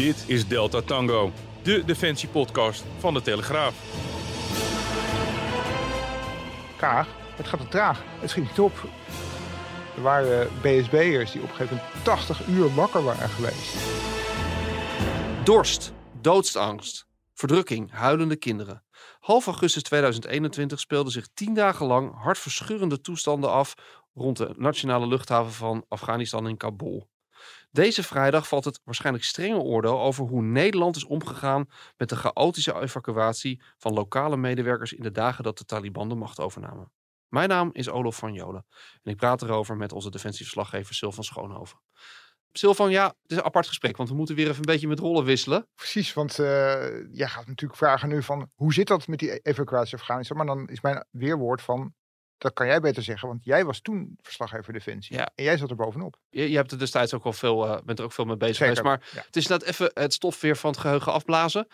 Dit is Delta Tango, de defensiepodcast van de Telegraaf. Kaag, het gaat te traag. Het schiet niet op. Er waren BSB'ers die op een gegeven moment 80 uur wakker waren geweest. Dorst, doodsangst, verdrukking, huilende kinderen. Half augustus 2021 speelden zich tien dagen lang hartverscheurende toestanden af rond de nationale luchthaven van Afghanistan in Kabul. Deze vrijdag valt het waarschijnlijk strenge oordeel over hoe Nederland is omgegaan met de chaotische evacuatie van lokale medewerkers in de dagen dat de Taliban de macht overnamen. Mijn naam is Olof van Jolen en ik praat erover met onze defensieverslaggever Sylvan Schoonhoven. Sylvan, ja, het is een apart gesprek, want we moeten weer even een beetje met rollen wisselen. Precies, want uh, jij gaat natuurlijk vragen nu van hoe zit dat met die evacuatie Afghanistan? Maar dan is mijn weerwoord van dat kan jij beter zeggen, want jij was toen verslaggever Defensie. Ja. En jij zat er bovenop. Je, je hebt er destijds ook wel veel, uh, bent er ook veel mee bezig geweest. Maar het is net even het stof weer van het geheugen afblazen.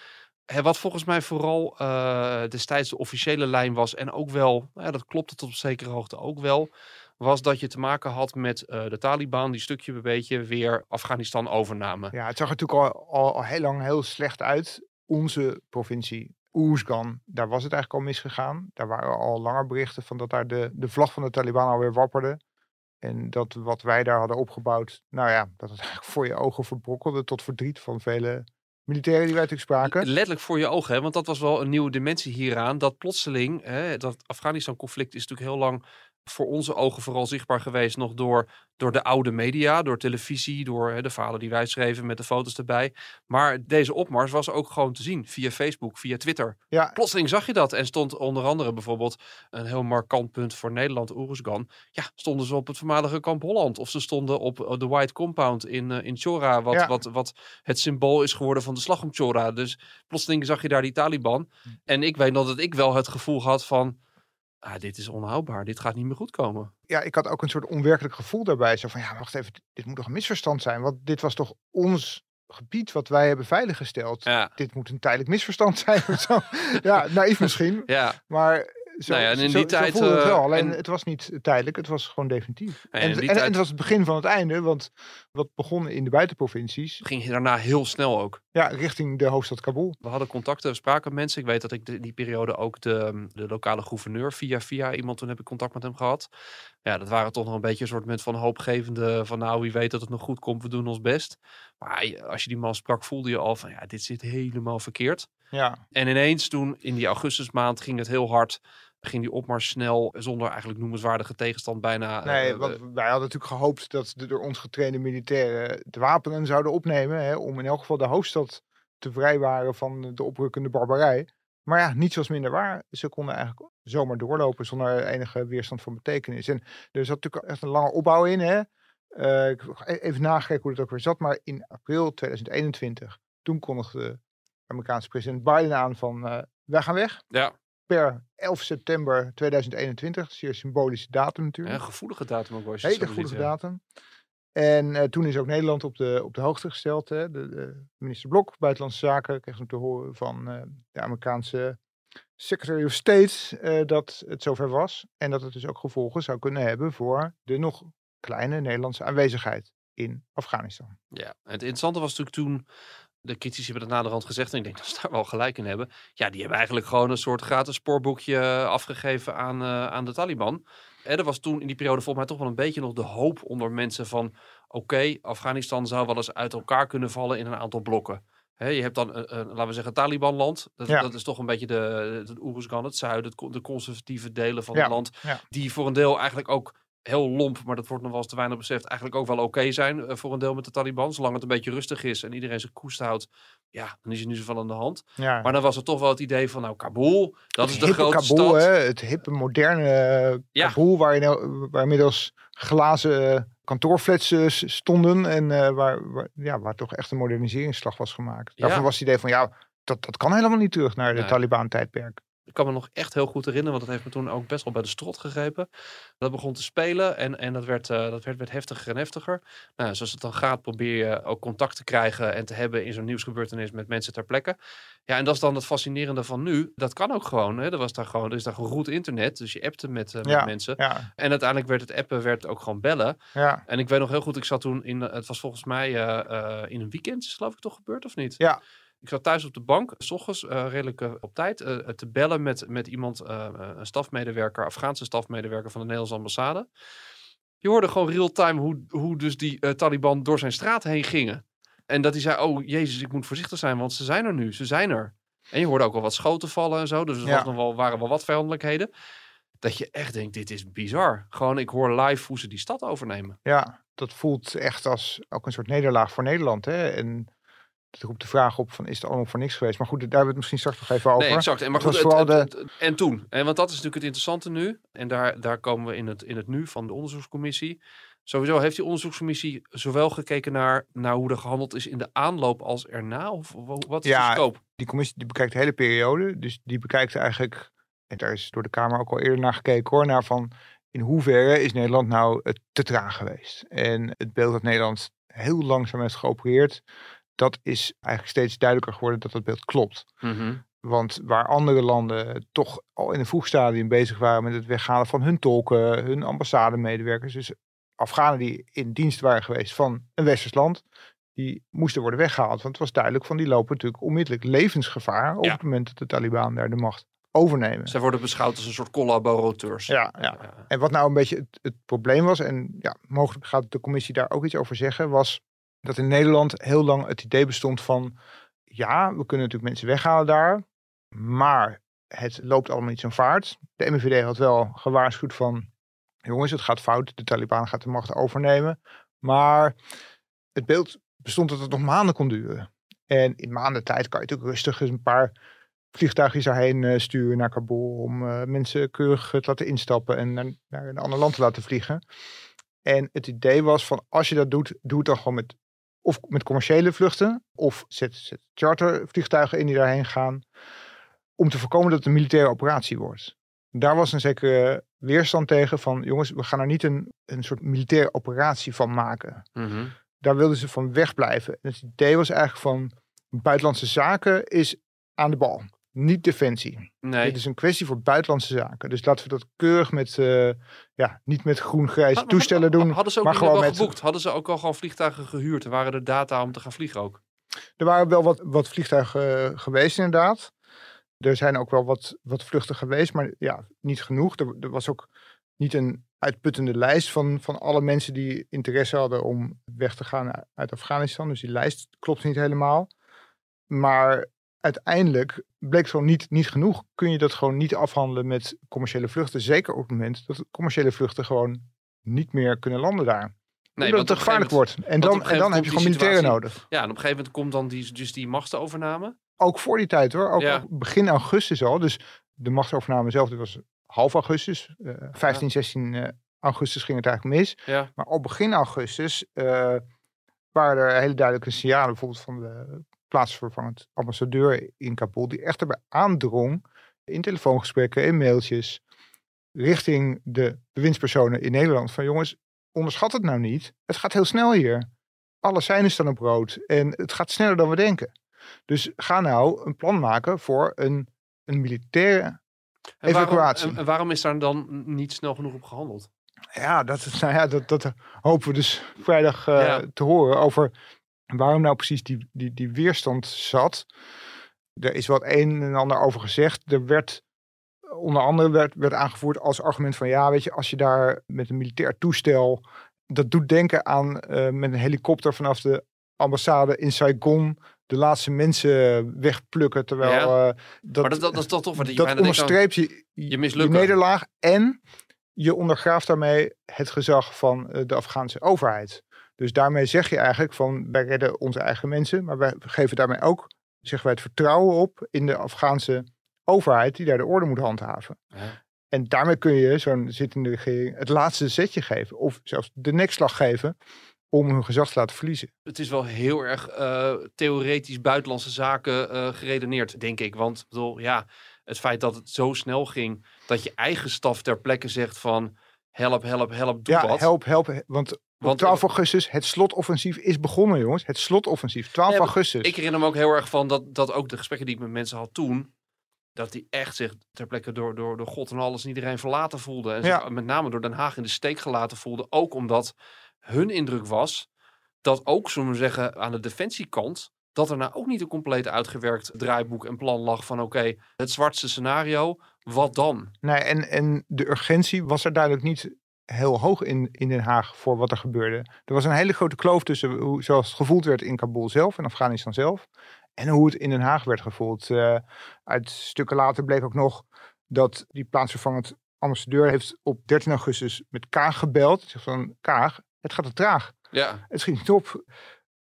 Hè, wat volgens mij vooral uh, destijds de officiële lijn was, en ook wel, nou ja, dat klopte tot op zekere hoogte ook wel, was dat je te maken had met uh, de Taliban, die stukje bij beetje weer Afghanistan overnamen. Ja, het zag er natuurlijk al, al, al heel lang heel slecht uit. Onze provincie Oezgan, daar was het eigenlijk al misgegaan. Daar waren al langer berichten van dat daar de, de vlag van de Taliban alweer wapperde. En dat wat wij daar hadden opgebouwd, nou ja, dat het eigenlijk voor je ogen verbrokkelde tot verdriet van vele militairen die wij natuurlijk spraken. Letterlijk voor je ogen, hè? want dat was wel een nieuwe dimensie hieraan. Dat plotseling, hè, dat Afghanistan-conflict is natuurlijk heel lang voor onze ogen vooral zichtbaar geweest nog door, door de oude media, door televisie, door hè, de verhalen die wij schreven met de foto's erbij. Maar deze opmars was ook gewoon te zien via Facebook, via Twitter. Ja. Plotseling zag je dat en stond onder andere bijvoorbeeld een heel markant punt voor Nederland, Oeruzgan. Ja, stonden ze op het voormalige kamp Holland of ze stonden op eh, de White Compound in, uh, in Chora, wat, wat, wat het symbool is geworden van de slag om Chora. Dus plotseling zag je daar die Taliban. Hm. En ik weet nog dat ik wel het gevoel had van ah, dit is onhoudbaar, dit gaat niet meer goed komen. Ja, ik had ook een soort onwerkelijk gevoel daarbij. Zo van, ja, wacht even, dit moet toch een misverstand zijn? Want dit was toch ons gebied wat wij hebben veiliggesteld. Ja. Dit moet een tijdelijk misverstand zijn of zo. ja, naïef misschien. Ja. Maar zo, nou ja, en in die tijd. het wel. Eh, Alleen het was niet tijdelijk, het was gewoon definitief. en, en, en, het was het begin van het einde, want wat begon in de buitenprovincies. Ging daarna heel snel ook. Ja, richting de hoofdstad Kabul. We hadden contacten, we spraken met mensen. Ik weet dat ik in die periode ook de, de lokale gouverneur via via iemand, toen heb ik contact met hem gehad. Ja, dat waren toch nog een beetje een soort van hoopgevende van nou, wie weet dat het nog goed komt, we doen ons best. Maar als je die man sprak, voelde je al van ja, dit zit helemaal verkeerd. Ja. En ineens toen in die augustusmaand ging het heel hard ging die opmars snel zonder eigenlijk noemenswaardige tegenstand bijna. Nee, uh, want wij hadden natuurlijk gehoopt dat de door ons getrainde militairen de wapenen zouden opnemen. Hè, om in elk geval de hoofdstad te vrijwaren van de oprukkende barbarij. Maar ja, niets was minder waar. Ze konden eigenlijk zomaar doorlopen zonder enige weerstand van betekenis. En er zat natuurlijk echt een lange opbouw in. Hè? Uh, ik heb e-, even nagekeken hoe het ook weer zat. Maar in april 2021, toen kondigde de Amerikaanse president Biden aan van uh, wij gaan weg. Ja per 11 september 2021. Zeer symbolische datum natuurlijk. Een gevoelige datum ook wel. Hele gevoelige datum. En uh, toen is ook Nederland op de, op de hoogte gesteld. Hè. De, de minister Blok, Buitenlandse Zaken, kreeg hem te horen van uh, de Amerikaanse Secretary of State uh, dat het zover was. En dat het dus ook gevolgen zou kunnen hebben voor de nog kleine Nederlandse aanwezigheid in Afghanistan. Ja, het interessante was natuurlijk toen de critici hebben het naderhand gezegd en ik denk dat ze daar wel gelijk in hebben. Ja, die hebben eigenlijk gewoon een soort gratis spoorboekje eh, afgegeven aan, uh, aan de Taliban. En er was toen in die periode volgens mij toch wel een beetje nog de hoop onder mensen van... oké, Afghanistan zou wel eens uit elkaar kunnen vallen in een aantal blokken. He, je hebt dan, een, een, laten we zeggen, Taliban-land. Dat, dat, is toch een beetje de, de Oeruzgan, het zuiden, de conservatieve delen van het land. Die voor een deel eigenlijk ook heel lomp, maar dat wordt nog wel eens te weinig beseft, eigenlijk ook wel oké zijn eh, voor een deel met de Taliban. Zolang het een beetje rustig is en iedereen zijn koest houdt, ja, dan is er niet zoveel aan de hand. Ja. Maar dan was er toch wel het idee van, nou, Kabul, dat is de grote Kabul, stad. Hè, het hippe, moderne eh, Ja. Kabul, waar, je nou, waar inmiddels glazen eh, kantoorflats s- stonden. En waar, waar, ja, waar toch echt een moderniseringsslag was gemaakt. Daarvan Ja. was het idee van, ja, dat, dat kan helemaal niet terug naar de Nee. Taliban-tijdperk. Ik kan me nog echt heel goed herinneren, want dat heeft me toen ook best wel bij de strot gegrepen. Dat begon te spelen en, en dat, werd, eh, dat werd, werd heftiger en heftiger. Nou, zoals het dan gaat, probeer je ook contact te krijgen en te hebben in zo'n nieuwsgebeurtenis met mensen ter plekke. Ja, en dat is dan het fascinerende van nu. Dat kan ook gewoon. Hè. Er, was daar gewoon er is daar geroet internet, dus je appte met, eh, met Ja. mensen. Ja, En uiteindelijk werd het appen werd ook gewoon bellen. ja, En ik weet nog heel goed, ik zat toen in, het was volgens mij eh, in een weekend, is geloof ik toch gebeurd of niet? Ja. Ik zat thuis op de bank, s ochtends eh, redelijk eh, op tijd, eh, te bellen met, met iemand, een stafmedewerker, Afghaanse stafmedewerker van de Nederlandse ambassade. Je hoorde gewoon real-time hoe, hoe dus die Taliban door zijn straat heen gingen. En dat hij zei, oh jezus, ik moet voorzichtig zijn, want ze zijn er nu, ze zijn er. En je hoorde ook wel wat schoten vallen en zo, dus er Ja. was nog wel, waren wel wat vijandelijkheden. Dat je echt denkt, dit is bizar. Gewoon, ik hoor live hoe ze die stad overnemen. ja, dat voelt echt als ook een soort nederlaag voor Nederland. Hè? En roept de vraag op van, is het allemaal voor niks geweest? Maar goed, daar hebben we het misschien straks nog even over. Nee, exact. En, maar goed, vooral het- en toen. En want dat is natuurlijk het interessante nu. En daar, daar komen we in het, in het nu van de onderzoekscommissie. Sowieso heeft die onderzoekscommissie zowel gekeken naar, naar hoe er gehandeld is in de aanloop als erna? Of wa- wat is Ja, de scope? die commissie die bekijkt de hele periode. Dus die bekijkt eigenlijk, en daar is door de Kamer ook al eerder naar gekeken hoor, naar van in hoeverre is Nederland nou te traag geweest. En het beeld dat Nederland heel langzaam heeft geopereerd, dat is eigenlijk steeds duidelijker geworden dat dat beeld klopt. Want waar andere landen toch al in een vroeg stadium bezig waren met het weghalen van hun tolken, hun ambassademedewerkers, dus Afghanen die in dienst waren geweest van een westers land, die moesten worden weggehaald. Want het was duidelijk van die lopen natuurlijk onmiddellijk levensgevaar op Ja. het moment dat de Taliban daar de macht overnemen. Zij worden beschouwd als een soort collaborateurs. Ja, ja. En wat nou een beetje het, het probleem was, en ja, mogelijk gaat de commissie daar ook iets over zeggen, was dat in Nederland heel lang het idee bestond van, ja, we kunnen natuurlijk mensen weghalen daar, maar het loopt allemaal niet zo'n vaart. De MVD had wel gewaarschuwd van, jongens, het gaat fout, de Taliban gaat de macht overnemen, maar het beeld bestond dat het nog maanden kon duren. En in maanden tijd kan je natuurlijk rustig eens een paar vliegtuigjes daarheen eh, sturen naar Kabul om eh, mensen keurig te laten instappen en naar een ander land te laten vliegen. En het idee was van als je dat doet, doe het dan gewoon met of met commerciële vluchten of zet, zet chartervliegtuigen in die daarheen gaan om te voorkomen dat het een militaire operatie wordt. Daar was een zekere weerstand tegen van jongens, we gaan er niet een, een soort militaire operatie van maken Mhm. daar wilden ze van wegblijven. En het idee was eigenlijk van buitenlandse zaken is aan de bal. Niet defensie. Nee. Dit is een kwestie voor buitenlandse zaken. Dus laten we dat keurig met, eh, ja, niet met groen-grijze Maar- toestellen doen. Hadden ze ook maar gewoon met- geboekt? Hadden ze ook al gewoon vliegtuigen gehuurd? En waren er data om te gaan vliegen ook? Er waren wel wat, wat vliegtuigen eh, geweest inderdaad. Er zijn ook wel wat, wat vluchten geweest, maar ja, niet genoeg. Er, er was ook niet een uitputtende lijst van, van alle mensen die interesse hadden om weg te gaan uit Afghanistan. Dus die lijst klopt niet helemaal. Maar uiteindelijk bleek gewoon niet, niet genoeg. Kun je dat gewoon niet afhandelen met commerciële vluchten. Zeker op het moment dat commerciële vluchten gewoon niet meer kunnen landen daar. Nee, Omdat het op gevaarlijk wordt. En op dan, en dan heb je gewoon militairen nodig. Ja, en op een gegeven moment komt dan die, dus die machtsovername. Ook voor die tijd hoor. Ook Ja. begin augustus al. Dus de machtsovername zelf die was half augustus. eh 15, 16 eh, augustus ging het eigenlijk mis. Ja. Maar al begin augustus eh, waren er hele duidelijke signalen. Bijvoorbeeld van de plaatsvervangend ambassadeur in Kabul. Die echt erbij aandrong. In telefoongesprekken, in mailtjes. Richting de bewindspersonen in Nederland. Van jongens, onderschat het nou niet. Het gaat heel snel hier. Alle seinen staan op rood. En het gaat sneller dan we denken. Dus ga nou een plan maken voor een, een militaire En waarom, Evacuatie. en, en waarom is daar dan niet snel genoeg op gehandeld? Ja, dat, nou ja, dat, dat hopen we dus vrijdag eh, Ja. te horen over waarom nou precies die, die, die weerstand zat. Er is wat een en ander over gezegd. Er werd onder andere werd, werd aangevoerd als argument van ja, weet je, als je daar met een militair toestel, dat doet denken aan eh, met een helikopter vanaf de ambassade in Saigon de laatste mensen wegplukken. Terwijl Ja. eh, dat, maar dat, dat, dat is toch toch wat je dat aan- onderstreept je, je je nederlaag. En je ondergraaft daarmee het gezag van eh, de Afghaanse overheid. Dus daarmee zeg je eigenlijk van wij redden onze eigen mensen, maar wij geven daarmee ook, zeggen wij, het vertrouwen op in de Afghaanse overheid die daar de orde moet handhaven. Ja. En daarmee kun je zo'n zittende regering het laatste zetje geven, of zelfs de nekslag geven om hun gezag te laten verliezen. Het is wel heel erg eh, theoretisch buitenlandse zaken eh, geredeneerd, denk ik. Want bedoel, ja, het feit dat het zo snel ging, dat je eigen staf ter plekke zegt van help, help, help, doe ja, wat. help, help. Want op Want, 12 augustus, het slotoffensief is begonnen, jongens. Het slotoffensief, 12 Nee, maar augustus. Ik herinner me ook heel erg van dat, dat ook de gesprekken die ik met mensen had toen, dat die echt zich ter plekke door, door, door God en alles en iedereen verlaten voelde. En Ja. zich met name door Den Haag in de steek gelaten voelde. Ook omdat hun indruk was dat ook, zullen we zeggen, aan de defensiekant, dat er nou ook niet een compleet uitgewerkt draaiboek en plan lag van oké, het zwartste scenario, wat dan? Nee, en, en de urgentie was er duidelijk niet heel hoog in, in Den Haag voor wat er gebeurde. Er was een hele grote kloof tussen hoe, zoals het gevoeld werd in Kabul zelf, in Afghanistan zelf, en hoe het in Den Haag werd gevoeld. Eh, uit stukken later bleek ook nog dat die plaatsvervangend ambassadeur heeft op 13 augustus met Kaag gebeld. Zegt van, Kaag, het gaat te traag. Ja, Het schiet niet op.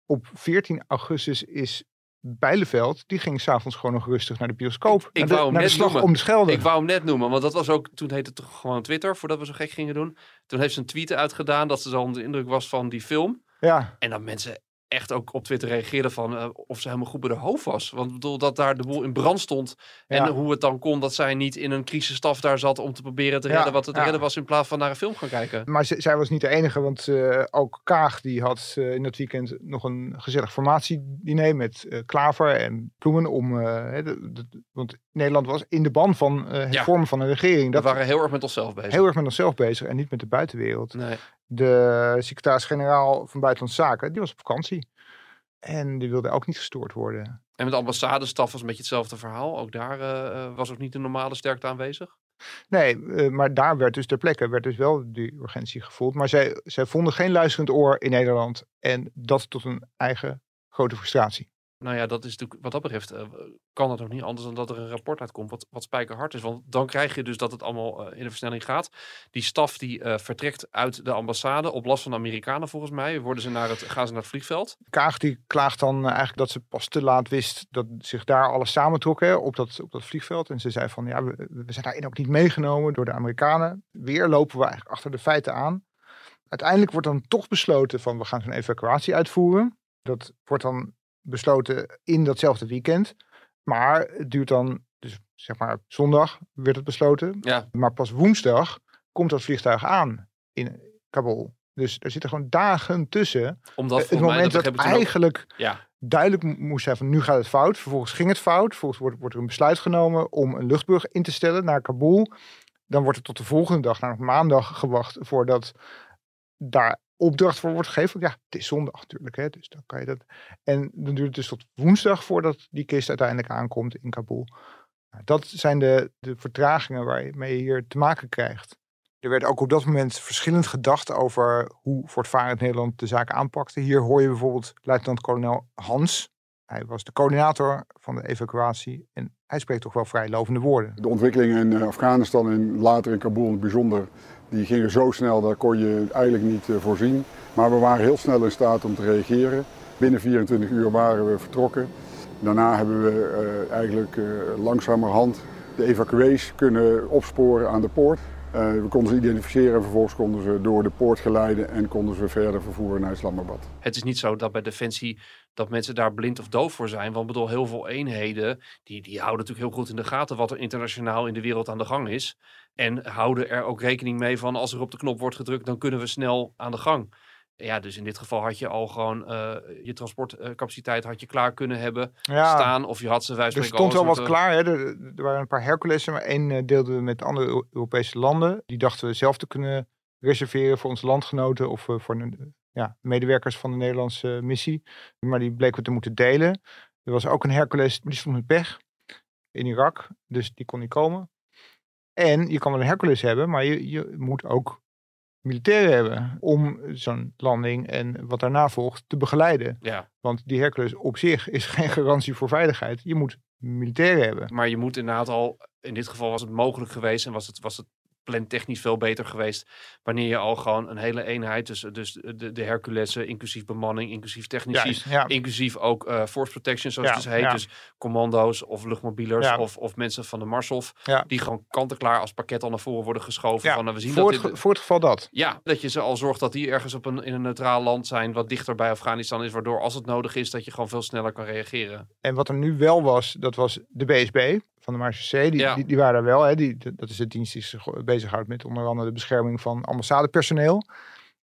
Op 14 augustus is Bijleveld, die ging s'avonds gewoon nog rustig naar de bioscoop. ik de, wou hem de net slag noemen. om de Schelde. ik wou hem net noemen, want dat was ook, toen heette het toch gewoon Twitter, voordat we zo gek gingen doen. Toen heeft ze een tweet uitgedaan dat ze zo onder de indruk was van die film. Ja, En dat mensen echt ook op Twitter reageerden van eh, of ze helemaal goed bij de hoofd was. Want ik bedoel dat daar de boel in brand stond. En Ja. hoe het dan kon dat zij niet in een crisisstaf daar zat om te proberen te Ja, redden wat het ja. redden was in plaats van naar een film gaan kijken. maar zij was niet de enige, want eh, ook Kaag die had eh, in dat weekend nog een gezellig formatiediner met Klaver en Ploemen om, de- de- want Nederland was in de ban van het vormen van een regering. We Dat waren heel erg met onszelf bezig. heel erg met onszelf bezig en niet met de buitenwereld. Nee. De secretaris-generaal van Buitenlandse Zaken, die was op vakantie. En die wilde ook niet gestoord worden. En met de ambassadestaf was een beetje hetzelfde verhaal. Ook daar eh, eh, was ook niet de normale sterkte aanwezig. Nee, eh, maar daar werd dus ter plekke werd dus wel die urgentie gevoeld. Maar zij, zij vonden geen luisterend oor in Nederland. En dat tot een eigen grote frustratie. Nou ja, dat is natuurlijk, wat dat betreft, eh, kan het ook niet anders dan dat er een rapport uitkomt wat, wat spijkerhard is. Want dan krijg je dus dat het allemaal eh, in de versnelling gaat. Die staf die eh, vertrekt uit de ambassade op last van de Amerikanen volgens mij. Worden ze naar het, gaan ze naar het vliegveld. Kaag die klaagt dan eigenlijk dat ze pas te laat wist dat zich daar alles samentrok hè, op, dat, op dat vliegveld. En ze zei van ja, we, zijn daarin ook niet meegenomen door de Amerikanen. Weer lopen we eigenlijk achter de feiten aan. Uiteindelijk wordt dan toch besloten van we gaan zo'n evacuatie uitvoeren. Dat wordt dan besloten in datzelfde weekend. Maar het duurt dan, dus zeg maar zondag werd het besloten. Ja, Maar pas woensdag komt dat vliegtuig aan in Kabul. Dus er zitten gewoon dagen tussen omdat het volgens mij, moment dat, ook- eigenlijk Ja, duidelijk mo- moest zijn van nu gaat het fout. Vervolgens ging het fout. Vervolgens wordt, wordt er een besluit genomen om een luchtbrug in te stellen naar Kabul. Dan wordt het tot de volgende dag, naar maandag, gewacht voordat daar opdracht voor wordt gegeven. Ja, het is zondag natuurlijk, hè, dus dan kan je dat. En dan duurt het dus tot woensdag voordat die kist uiteindelijk aankomt in Kabul. Nou, dat zijn de, de vertragingen waarmee je hier te maken krijgt. Er werd ook op dat moment verschillend gedacht over hoe voortvarend Nederland de zaak aanpakte. Hier hoor je bijvoorbeeld luitenant-kolonel Hans. Hij was de coördinator van de evacuatie en hij spreekt toch wel vrij lovende woorden. De ontwikkelingen in eh, Afghanistan en later in Kabul in het bijzonder, die gingen zo snel, dat kon je eigenlijk niet eh, voorzien. Maar we waren heel snel in staat om te reageren. Binnen 24 uur waren we vertrokken. Daarna hebben we eh, eigenlijk eh, langzamerhand de evacuees kunnen opsporen aan de poort. Eh, we konden ze identificeren en vervolgens konden ze door de poort geleiden en konden ze verder vervoeren naar Islamabad. het is niet zo dat bij Defensie dat mensen daar blind of doof voor zijn. Want ik bedoel, heel veel eenheden, die, die houden natuurlijk heel goed in de gaten wat er internationaal in de wereld aan de gang is. En houden er ook rekening mee van als er op de knop wordt gedrukt, dan kunnen we snel aan de gang. Ja, dus in dit geval had je al gewoon eh, je transportcapaciteit had je klaar kunnen hebben Ja, staan. Of je had ze wijze er stond wel een wat klaar. Hè. Er, er waren een paar Herculessen, maar één eh, deelden we met andere Eu- Europese landen. Die dachten we zelf te kunnen reserveren voor onze landgenoten of eh, voor de, ja, medewerkers van de Nederlandse missie. Maar die bleken we te moeten delen. Er was ook een Hercules, die stond met pech in Irak, dus die kon niet komen. En je kan wel een Hercules hebben, maar je, je moet ook militairen hebben om zo'n landing en wat daarna volgt te begeleiden. Ja, Want die Hercules op zich is geen garantie voor veiligheid. Je moet militairen hebben. maar je moet inderdaad al, in dit geval was het mogelijk geweest en was het, was het plantechnisch veel beter geweest. Wanneer je al gewoon een hele eenheid, dus, dus de, de Herculessen, inclusief bemanning, inclusief technici, ja. inclusief ook eh, force protection, zoals Ja, het dus heet. Dus commando's of luchtmobielers of, of mensen van de Marshof, Ja. die gewoon kant-en-klaar als pakket al naar voren worden geschoven. Van, nou, we zien voor, dat het, dit- voor het geval dat. ja, dat je ze al zorgt dat die ergens op een, in een neutraal land zijn, wat dichter bij Afghanistan is, waardoor als het nodig is, dat je gewoon veel sneller kan reageren. En wat er nu wel was, dat was de BSB van de Marseillais. Die, Ja. die, die waren er wel. Hè. Die, dat is de dienst die bezighoudt met onder andere de bescherming van ambassadepersoneel.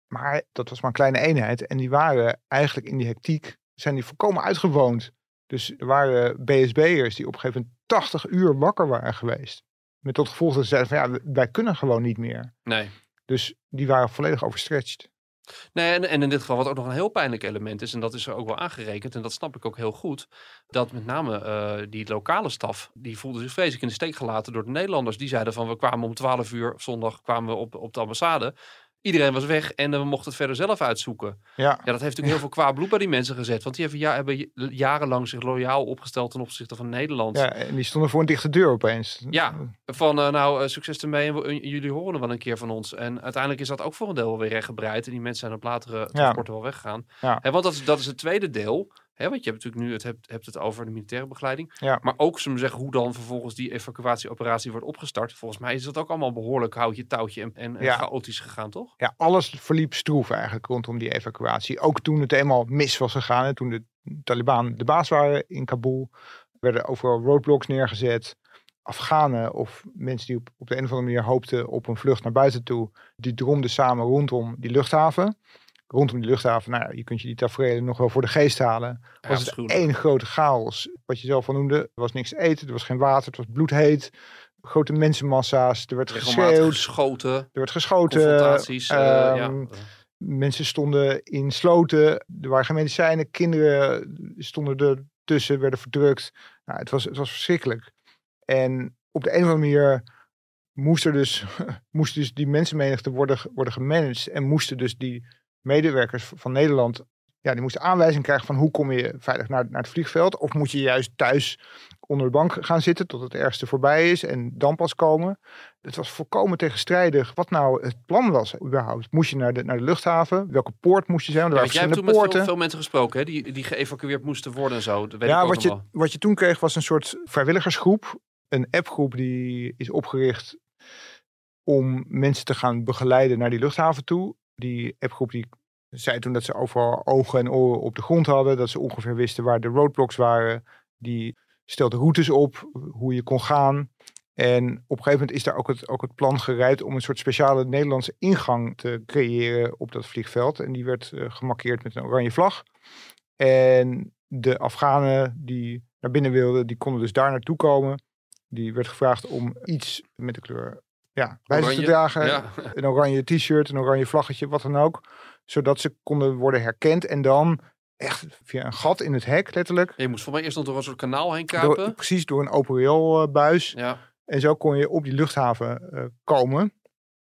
Maar dat was maar een kleine eenheid. En die waren eigenlijk in die hectiek, zijn die volkomen uitgewoond. Dus er waren BSB'ers die op een gegeven moment 80 uur wakker waren geweest. Met tot gevolg dat ze zeiden van ja, wij kunnen gewoon niet meer. Nee. Dus die waren volledig overstretched. Nee, en, en in dit geval wat ook nog een heel pijnlijk element is, en dat is er ook wel aangerekend, en dat snap ik ook heel goed, dat met name eh, die lokale staf, die voelde zich vreselijk in de steek gelaten door de Nederlanders. Die zeiden van, we kwamen om 12 uur zondag kwamen we op, op de ambassade. Iedereen was weg en we mochten het verder zelf uitzoeken. Ja, Ja, dat heeft natuurlijk heel veel kwaad bloed bij die mensen gezet. Want die hebben, ja, hebben jarenlang zich loyaal opgesteld ten opzichte van Nederland. ja, en die stonden voor een dichte deur opeens. Ja. Van eh, nou, eh, succes ermee en en jullie horen er wel een keer van ons. En uiteindelijk is dat ook voor een deel wel weer rechtgebreid. En die mensen zijn op latere transporten wel weggegaan. Ja. Hè, want dat is, dat is het tweede deel. Hè, want je hebt natuurlijk nu het, hebt, hebt het over de militaire begeleiding. Ja. Maar ook, we zeggen, hoe dan vervolgens die evacuatieoperatie wordt opgestart. Volgens mij is dat ook allemaal behoorlijk houtje, touwtje en, en, en Ja. chaotisch gegaan, toch? ja, alles verliep stroef eigenlijk rondom die evacuatie. Ook toen het eenmaal mis was gegaan. En toen de Taliban de baas waren in Kabul. Werden overal roadblocks neergezet. Afghanen of mensen die op, op de een of andere manier hoopten op een vlucht naar buiten toe. Die dromden samen rondom die luchthaven. Rondom die luchthaven, nou ja, je kunt je die tafereelen nog wel voor de geest halen. Ja, Was het één grote chaos. Wat je zelf al noemde, er was niks te eten, er was geen water, het was bloedheet. Grote mensenmassa's, er werd geschreeuwd, geschoten, er werd geschoten. confrontaties. eh, ja. ehm, Mensen stonden in sloten, er waren geen medicijnen, kinderen stonden er tussen, werden verdrukt. Nou, het, was, het was verschrikkelijk. En op de een of andere manier moest er dus, moest dus die mensenmenigte worden, worden gemanaged. En moesten dus die medewerkers van Nederland, ja, die moesten aanwijzing krijgen van hoe kom je veilig naar, naar het vliegveld. Of moet je juist thuis onder de bank gaan zitten tot het ergste voorbij is en dan pas komen. Het was volkomen tegenstrijdig wat nou het plan was überhaupt. Moest je naar de, naar de luchthaven? Welke poort moest je zijn? Want er jij hebt toen met veel, veel mensen gesproken, hè, die, die geëvacueerd moesten worden en zo. Dat weet Ja, ik wat je, wat je toen kreeg was een soort vrijwilligersgroep. Een appgroep die is opgericht om mensen te gaan begeleiden naar die luchthaven toe. Die appgroep die zei toen dat ze overal ogen en oren op de grond hadden. Dat ze ongeveer wisten waar de roadblocks waren. Die stelde routes op, hoe je kon gaan. En op een gegeven moment is daar ook het, ook het plan gereid om een soort speciale Nederlandse ingang te creëren op dat vliegveld. En die werd eh, gemarkeerd met een oranje vlag. En de Afghanen die naar binnen wilden, die konden dus daar naartoe komen. Die werd gevraagd om iets met de kleur ja, bij zich te Oranje, dragen. Ja. Een oranje t-shirt, een oranje vlaggetje, wat dan ook. Zodat ze konden worden herkend en dan echt via een gat in het hek, letterlijk. Je moest voor mij eerst nog door een soort kanaal heen kruipen. Door, precies door een open railbuis. Ja. En zo kon je op die luchthaven eh, komen.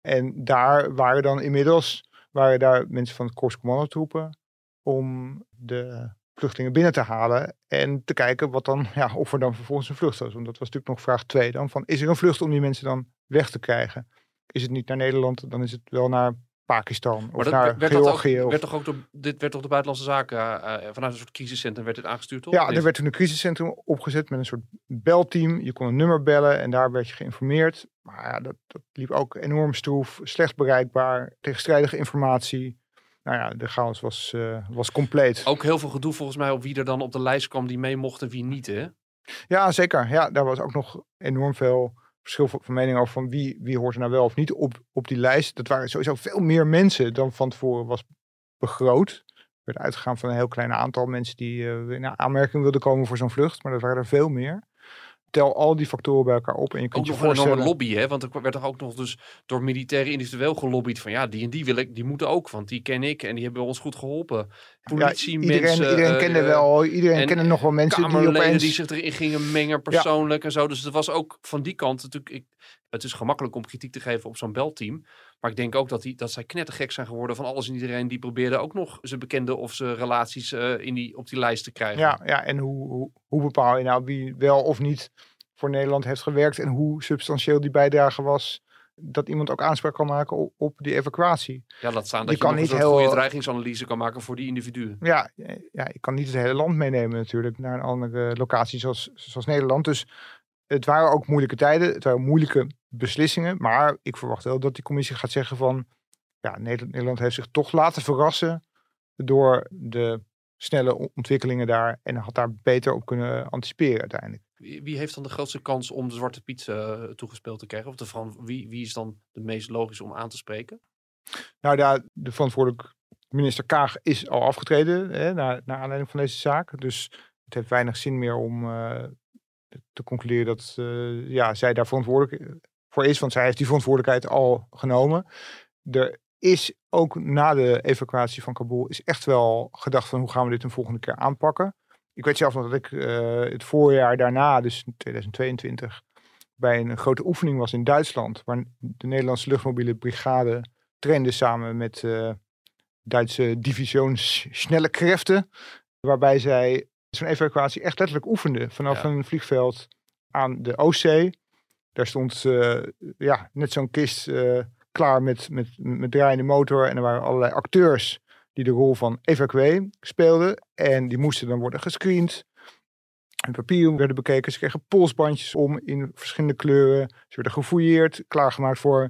En daar waren dan inmiddels waren daar mensen van het Korps Commandotroepen om de vluchtelingen binnen te halen en te kijken wat dan, ja, of er dan vervolgens een vlucht was. Want dat was natuurlijk nog vraag 2 dan. Van, is er een vlucht om die mensen dan weg te krijgen? Is het niet naar Nederland, dan is het wel naar Pakistan of Maar dat naar werd, dat ook, Georgië. of- werd toch ook door, dit werd toch de buitenlandse zaken eh, vanuit een soort crisiscentrum werd dit aangestuurd, toch? Ja, er werd toen een crisiscentrum opgezet met een soort belteam. Je kon een nummer bellen en daar werd je geïnformeerd. Maar ja, dat, dat liep ook enorm stroef, slecht bereikbaar, tegenstrijdige informatie. Nou ja, de chaos was, eh, was compleet. Ook heel veel gedoe volgens mij op wie er dan op de lijst kwam die mee mocht en wie niet, hè? Ja, zeker. Ja, daar was ook nog enorm veel verschil van van mening over van wie, wie hoort er nou wel of niet op, op die lijst. Dat waren sowieso veel meer mensen dan van tevoren was begroot. Er werd uitgegaan van een heel klein aantal mensen die eh, in aanmerking wilden komen voor zo'n vlucht. Maar dat waren er veel meer. Tel al die factoren bij elkaar op en je kunt Ook je nog een voorstellen... lobby, hè? Want er werd toch ook nog dus door militairen individueel gelobbyd van ja, die en die wil ik, die moeten ook, want die ken ik en die hebben ons goed geholpen. Ja, Politie, iedereen, mensen, iedereen kende eh, wel, iedereen en kende nog wel mensen die opeens... die zich erin gingen mengen persoonlijk en zo. Dus het was ook van die kant natuurlijk. Ik, het is gemakkelijk om kritiek te geven op zo'n belteam. Maar ik denk ook dat, die, dat zij knettergek zijn geworden van alles en iedereen die probeerde ook nog zijn bekende of zijn relaties eh, in die, op die lijst te krijgen. Ja, ja en hoe, hoe, hoe bepaal je nou wie wel of niet voor Nederland heeft gewerkt en hoe substantieel die bijdrage was dat iemand ook aanspraak kan maken op, die evacuatie. Ja, laat staan dat je, kan niet een heel- goede dreigingsanalyse kan maken voor die individuen. Ja, ja, je kan niet het hele land meenemen natuurlijk naar een andere locatie zoals, zoals Nederland. Dus het waren ook moeilijke tijden, het waren moeilijke beslissingen. Maar ik verwacht wel dat die commissie gaat zeggen van... Ja, Nederland, Nederland heeft zich toch laten verrassen door de snelle ontwikkelingen daar. En had daar beter op kunnen anticiperen uiteindelijk. Wie, heeft dan de grootste kans om de Zwarte Piet eh, toegespeeld te krijgen? Of de, wie, wie is dan de meest logisch om aan te spreken? Nou, daar, de verantwoordelijk minister Kaag is al afgetreden hè, naar, naar aanleiding van deze zaak. Dus het heeft weinig zin meer om eh, te concluderen dat eh, ja, zij daar verantwoordelijk voor is. Want zij heeft die verantwoordelijkheid al genomen. Er is ook na de evacuatie van Kabul is echt wel gedacht van hoe gaan we dit een volgende keer aanpakken. Ik weet zelf nog dat ik eh, het voorjaar daarna, dus in 2022, bij een grote oefening was in Duitsland. Waar de Nederlandse luchtmobiele brigade trainde samen met eh, Duitse divisions snelle krachten. Waarbij zij zo'n evacuatie echt letterlijk oefenden. Vanaf Ja. een vliegveld aan de Oostzee. Daar stond eh, ja, net zo'n kist eh, klaar met, met, met draaiende motor. En er waren allerlei acteurs die de rol van evacuee speelden. En die moesten dan worden gescreend. Hun papieren werden bekeken. Ze kregen polsbandjes om in verschillende kleuren. Ze werden gefouilleerd, klaargemaakt voor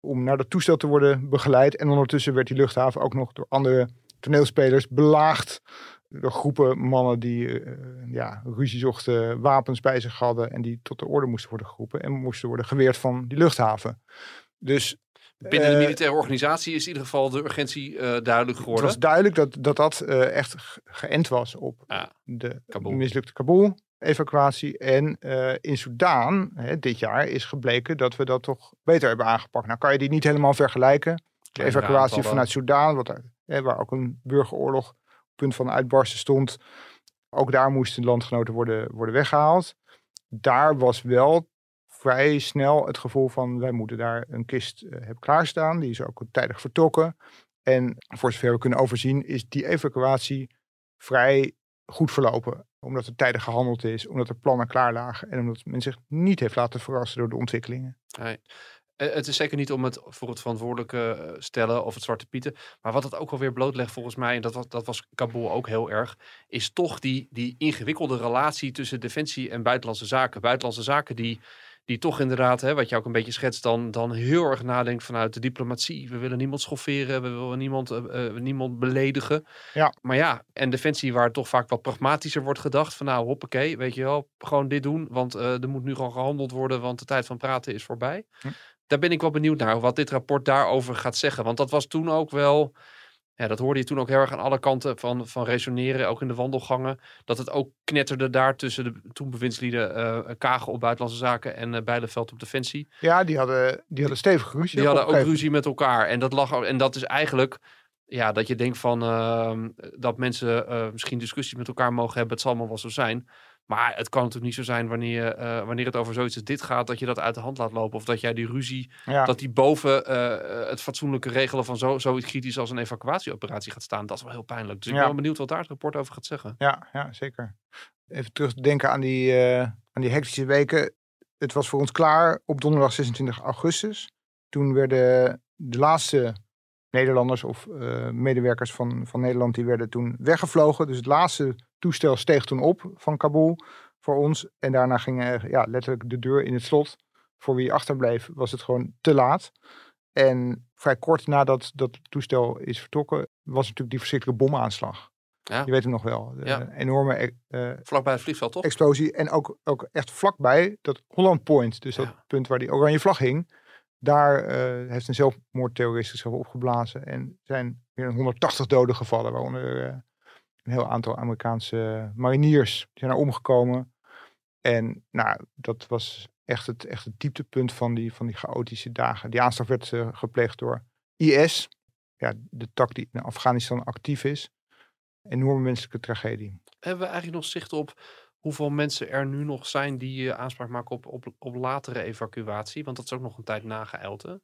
om naar dat toestel te worden begeleid. En ondertussen werd die luchthaven ook nog door andere toneelspelers belaagd. Door groepen mannen die eh, ja, ruzie zochten, wapens bij zich hadden. En die tot de orde moesten worden geroepen. En moesten worden geweerd van die luchthaven. Dus Binnen de Eh, militaire organisatie is in ieder geval de urgentie eh, duidelijk het geworden. was duidelijk dat dat, dat echt ge- geënt was op Ja, de Kabul. mislukte Kabul-evacuatie. En in Soudaan, hè, dit jaar, is gebleken dat we dat toch beter hebben aangepakt. Nou kan je die niet helemaal vergelijken. De evacuatie vanuit wat hè, waar ook een burgeroorlog het punt van uitbarsten stond. Ook daar moesten landgenoten worden, worden weggehaald. Daar was wel vrij snel het gevoel van wij moeten daar een kist eh, hebben klaarstaan. Die is ook tijdig vertrokken. En voor zover we kunnen overzien is die evacuatie vrij goed verlopen. Omdat er tijdig gehandeld is, omdat er plannen klaar lagen en omdat men zich niet heeft laten verrassen door de ontwikkelingen. Eh, Het is zeker niet om het voor het verantwoordelijke eh, stellen of het zwarte pieten. Maar wat het ook alweer blootlegt volgens mij, en dat was, dat was Kabul ook heel erg, is toch die, die ingewikkelde relatie tussen defensie en buitenlandse zaken. Buitenlandse zaken die, die toch inderdaad, hè, wat je ook een beetje schetst, dan, dan heel erg nadenkt vanuit de diplomatie. We willen niemand schofferen, we willen niemand, eh, niemand beledigen. Ja. Maar ja, en defensie waar toch vaak wat pragmatischer wordt gedacht. Van nou, hoppakee, weet je wel, gewoon dit doen. Want er moet nu gewoon gehandeld worden, want de tijd van praten is voorbij. Hm. Daar ben ik wel benieuwd naar, wat dit rapport daarover gaat zeggen. Want dat was toen ook wel, ja, dat hoorde je toen ook heel erg aan alle kanten van, van resoneren, ook in de wandelgangen. Dat het ook knetterde daar tussen de toen bewindslieden eh Kagen op Buitenlandse Zaken en eh Bijleveld op Defensie. Ja, die hadden, die hadden stevig ruzie. Die hadden ook ruzie met elkaar. En dat, lag, en dat is eigenlijk ja, dat je denkt van ehm, dat mensen eh, misschien discussies met elkaar mogen hebben. Het zal allemaal wel zo zijn. Maar het kan natuurlijk niet zo zijn wanneer, eh, wanneer het over zoiets als dit gaat, dat je dat uit de hand laat lopen. Of dat jij die ruzie, Ja. dat die boven eh, het fatsoenlijke regelen van zo, zoiets kritisch als een evacuatieoperatie gaat staan. Dat is wel heel pijnlijk. Dus ik ben wel benieuwd wat daar het rapport over gaat zeggen. Ja, ja, zeker. Even terug te denken aan die, eh, aan die hectische weken. Het was voor ons klaar op donderdag 26 augustus. Toen werden de laatste Nederlanders of eh, medewerkers van, van Nederland, die werden toen weggevlogen. Dus het laatste toestel steeg toen op van Kabul voor ons. En daarna ging ja, letterlijk de deur in het slot. Voor wie achterbleef was het gewoon te laat. En vrij kort nadat dat toestel is vertrokken, was natuurlijk die verschrikkelijke bomaanslag. Ja. Je weet hem nog wel. De Ja. enorme e- eh, Vlakbij het vliegveld, toch? explosie. En ook, ook echt vlakbij dat Holland Point, dus dat Ja. punt waar die oranje vlag hing. Daar eh, heeft een zelfmoordterrorist zichzelf opgeblazen. En zijn meer dan 180 doden gevallen. Waaronder eh, een heel aantal Amerikaanse mariniers. Die zijn er omgekomen. En nou, dat was echt het, echt het dieptepunt van die, van die chaotische dagen. Die aanslag werd eh, gepleegd door IS. Ja, de tak die in Afghanistan actief is. Enorme menselijke tragedie. Hebben we eigenlijk nog zicht op hoeveel mensen er nu nog zijn die eh, aanspraak maken op, op, op latere evacuatie? Want dat is ook nog een tijd nageëild, hè?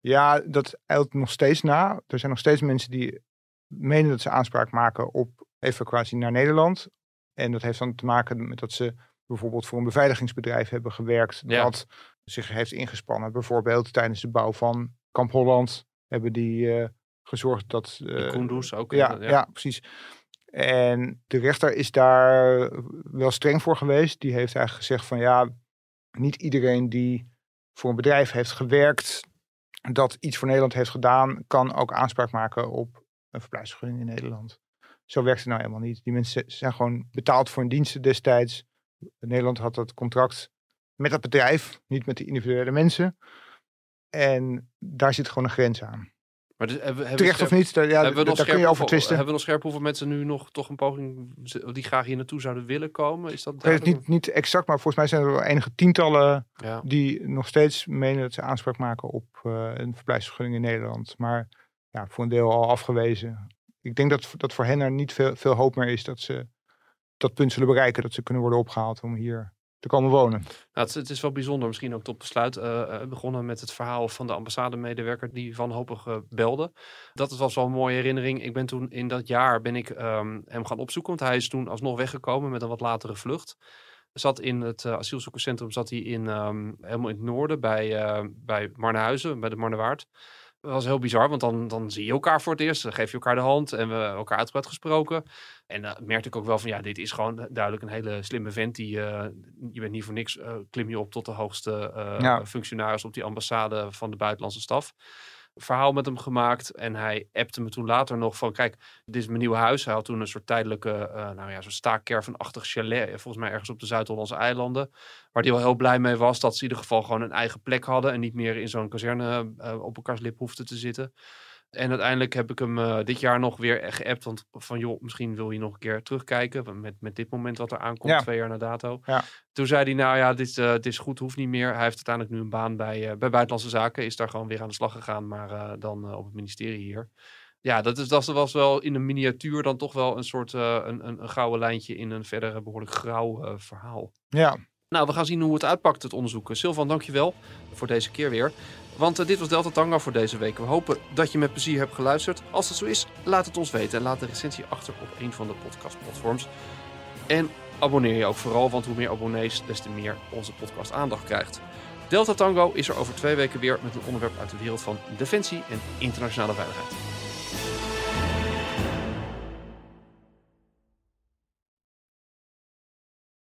Ja, dat eilt nog steeds na. Er zijn nog steeds mensen die menen dat ze aanspraak maken op evacuatie naar Nederland. En dat heeft dan te maken met dat ze bijvoorbeeld voor een beveiligingsbedrijf hebben gewerkt. Ja. Dat zich heeft ingespannen. Bijvoorbeeld tijdens de bouw van Kamp Holland hebben die uh, gezorgd dat... Uh, Kunduz ook. Ja, ja, ja. precies. En de rechter is daar wel streng voor geweest. Die heeft eigenlijk gezegd van ja, niet iedereen die voor een bedrijf heeft gewerkt, dat iets voor Nederland heeft gedaan, kan ook aanspraak maken op een verblijfsvergunning in Nederland. Zo werkt het nou helemaal niet. Die mensen zijn gewoon betaald voor hun diensten destijds. Nederland had dat contract met dat bedrijf, niet met de individuele mensen. En daar zit gewoon een grens aan. Maar dus, hebben, hebben Terecht of niet, daar, ja, hebben we daar kun je over twisten. Hebben we nog scherp hoeveel mensen nu nog toch een poging die graag hier naartoe zouden willen komen? Is dat het niet, niet exact, maar volgens mij zijn er wel enige tientallen die nog steeds menen dat ze aanspraak maken op uh, een verblijfsvergunning in Nederland. Maar ja, voor een deel al afgewezen. Ik denk dat, dat voor hen er niet veel, veel hoop meer is dat ze dat punt zullen bereiken, dat ze kunnen worden opgehaald om hier te komen wonen. Nou, het, is wel bijzonder, misschien ook tot besluit. Uh, begonnen met het verhaal van de ambassademedewerker die wanhopig uh, belde. Dat was wel een mooie herinnering. Ik ben toen in dat jaar ben ik um, hem gaan opzoeken, want hij is toen alsnog weggekomen met een wat latere vlucht. Zat in het asielzoekerscentrum, zat hij in, um, helemaal in het noorden bij, bij Marnehuizen, bij de Marnewaard. Dat was heel bizar, want dan, dan zie je elkaar voor het eerst. Dan geef je elkaar de hand en we elkaar uitgebreid gesproken. En dan uh, merkte ik ook wel van ja, dit is gewoon duidelijk een hele slimme vent. Die, uh, je bent niet voor niks, uh, klim je op tot de hoogste ja. functionaris op die ambassade van de buitenlandse staf verhaal met hem gemaakt. En hij appte me toen later nog van, kijk, dit is mijn nieuwe huis. Hij had toen een soort tijdelijke, uh, nou ja, zo'n staakkervenachtig chalet, volgens mij ergens op de Zuid-Hollandse eilanden. Waar hij wel heel blij mee was dat ze in ieder geval gewoon een eigen plek hadden en niet meer in zo'n kazerne uh, op elkaars lip hoefden te zitten. En uiteindelijk heb ik hem uh, dit jaar nog weer geappt. Want van joh, misschien wil je nog een keer terugkijken. Met, met dit moment wat er aankomt, ja. twee jaar na dato. Ja. Toen zei hij, nou ja, dit, uh, dit is goed, hoeft niet meer. Hij heeft uiteindelijk nu een baan bij, uh, bij Buitenlandse Zaken. Is daar gewoon weer aan de slag gegaan, maar dan op het ministerie hier. Ja, dat, is, dat was wel in een miniatuur dan toch wel een soort een, een, een gouden lijntje in een verder behoorlijk grauw verhaal. Ja, nou, we gaan zien hoe het uitpakt, het onderzoek. Silvan, dankjewel voor deze keer weer. Want uh, dit was Delta Tango voor deze week. We hopen dat je met plezier hebt geluisterd. Als dat zo is, laat het ons weten en laat de recensie achter op een van de podcastplatforms. En abonneer je ook vooral, want hoe meer abonnees, des te meer onze podcast aandacht krijgt. Delta Tango is er over twee weken weer met een onderwerp uit de wereld van defensie en internationale veiligheid.